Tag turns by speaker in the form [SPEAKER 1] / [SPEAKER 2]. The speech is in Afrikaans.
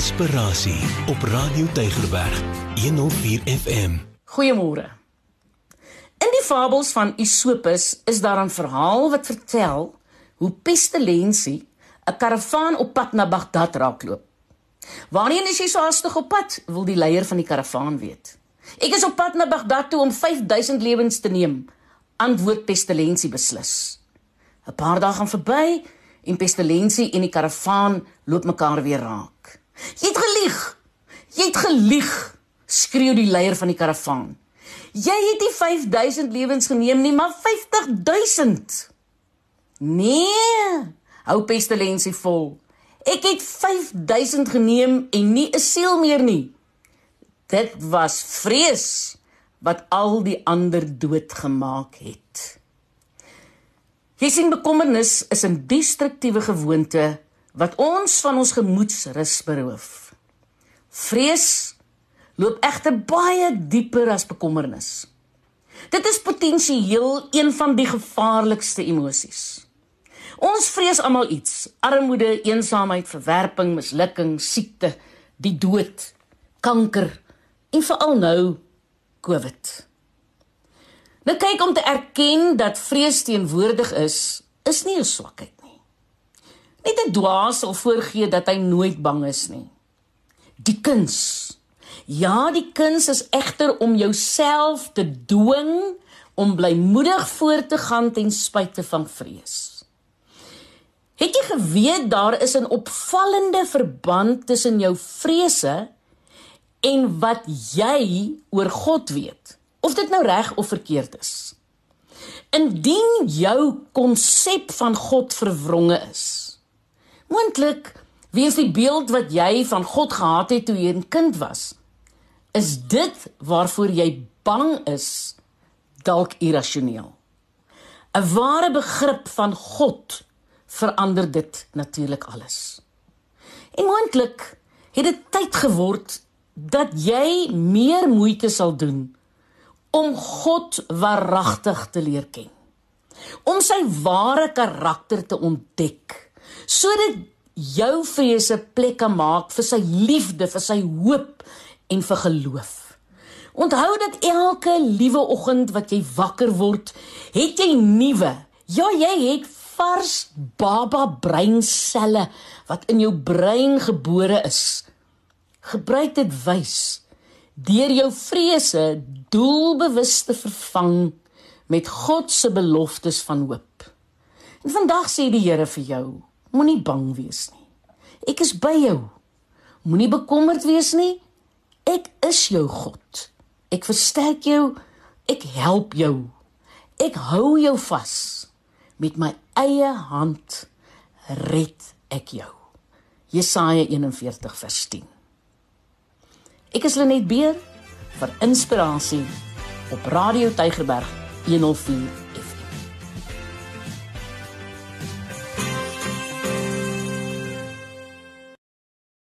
[SPEAKER 1] Inspirasie op Radio Tygerberg 104 FM.
[SPEAKER 2] Goeiemôre. In die fabels van Aesopus is daar 'n verhaal wat vertel hoe pestilensie 'n karavaan op pad na Bagdad raakloop. Waarheen is jy so hastig op pad? wil die leier van die karavaan weet. Ek is op pad na Bagdad toe om 5000 lewens te neem, antwoord pestilensie beslis. 'n Paar dae gaan verby en pestilensie en die karavaan loop mekaar weer raak. Jy het gelieg. Jy het gelieg, skreeu die leier van die karavaan. Jy het nie 5000 lewens geneem nie, maar 50000. Nee, hou pestilensie vol. Ek het 5000 geneem en nie 'n siel meer nie. Dit was vrees wat al die ander doodgemaak het. Jy sien bekommernis is 'n destruktiewe gewoonte wat ons van ons gemoedsrus beroof. Vrees loop egter baie dieper as bekommernis. Dit is potensieel een van die gevaarlikste emosies. Ons vrees almal iets: armoede, eensaamheid, verwerping, mislukking, siekte, die dood, kanker en veral nou COVID. Nou kyk om te erken dat vrees teenwoordig is, is nie 'n swakheid. Net 'n dwaas sal voorgee dat hy nooit bang is nie. Die kuns. Ja, die kuns is egter om jouself te dwing om blymoedig voort te gaan ten spyte van vrees. Het jy geweet daar is 'n opvallende verband tussen jou vrese en wat jy oor God weet? of dit nou reg of verkeerd is. Indien jou konsep van God verwronge is, moontlik weens die beeld wat jy van God gehad het toe jy 'n kind was, is dit waarvoor jy bang is dalk irrasioneel. 'n Ware begrip van God verander dit natuurlik alles. En moontlik het dit tyd geword dat jy meer moeite sal doen om God waaragtig te leer ken. Om sy ware karakter te ontdek sodat jou vrese plek kan maak vir sy liefde, vir sy hoop en vir geloof. Onthou dat elke liewe oggend wat jy wakker word, het jy nuwe. Ja, jy het vars baba breinselle wat in jou brein gebore is. Gebruik dit wys deur jou vrese doelbewus te vervang met God se beloftes van hoop. En vandag sê die Here vir jou, moenie bang wees nie. Ek is by jou. Moenie bekommerd wees nie. Ek is jou God. Ek versterk jou. Ek help jou. Ek hou jou vas. Met my eie hand red ek jou. Jesaja 41 vers 10. Ek is Lenet Beer vir inspirasie op Radio Tygerberg 104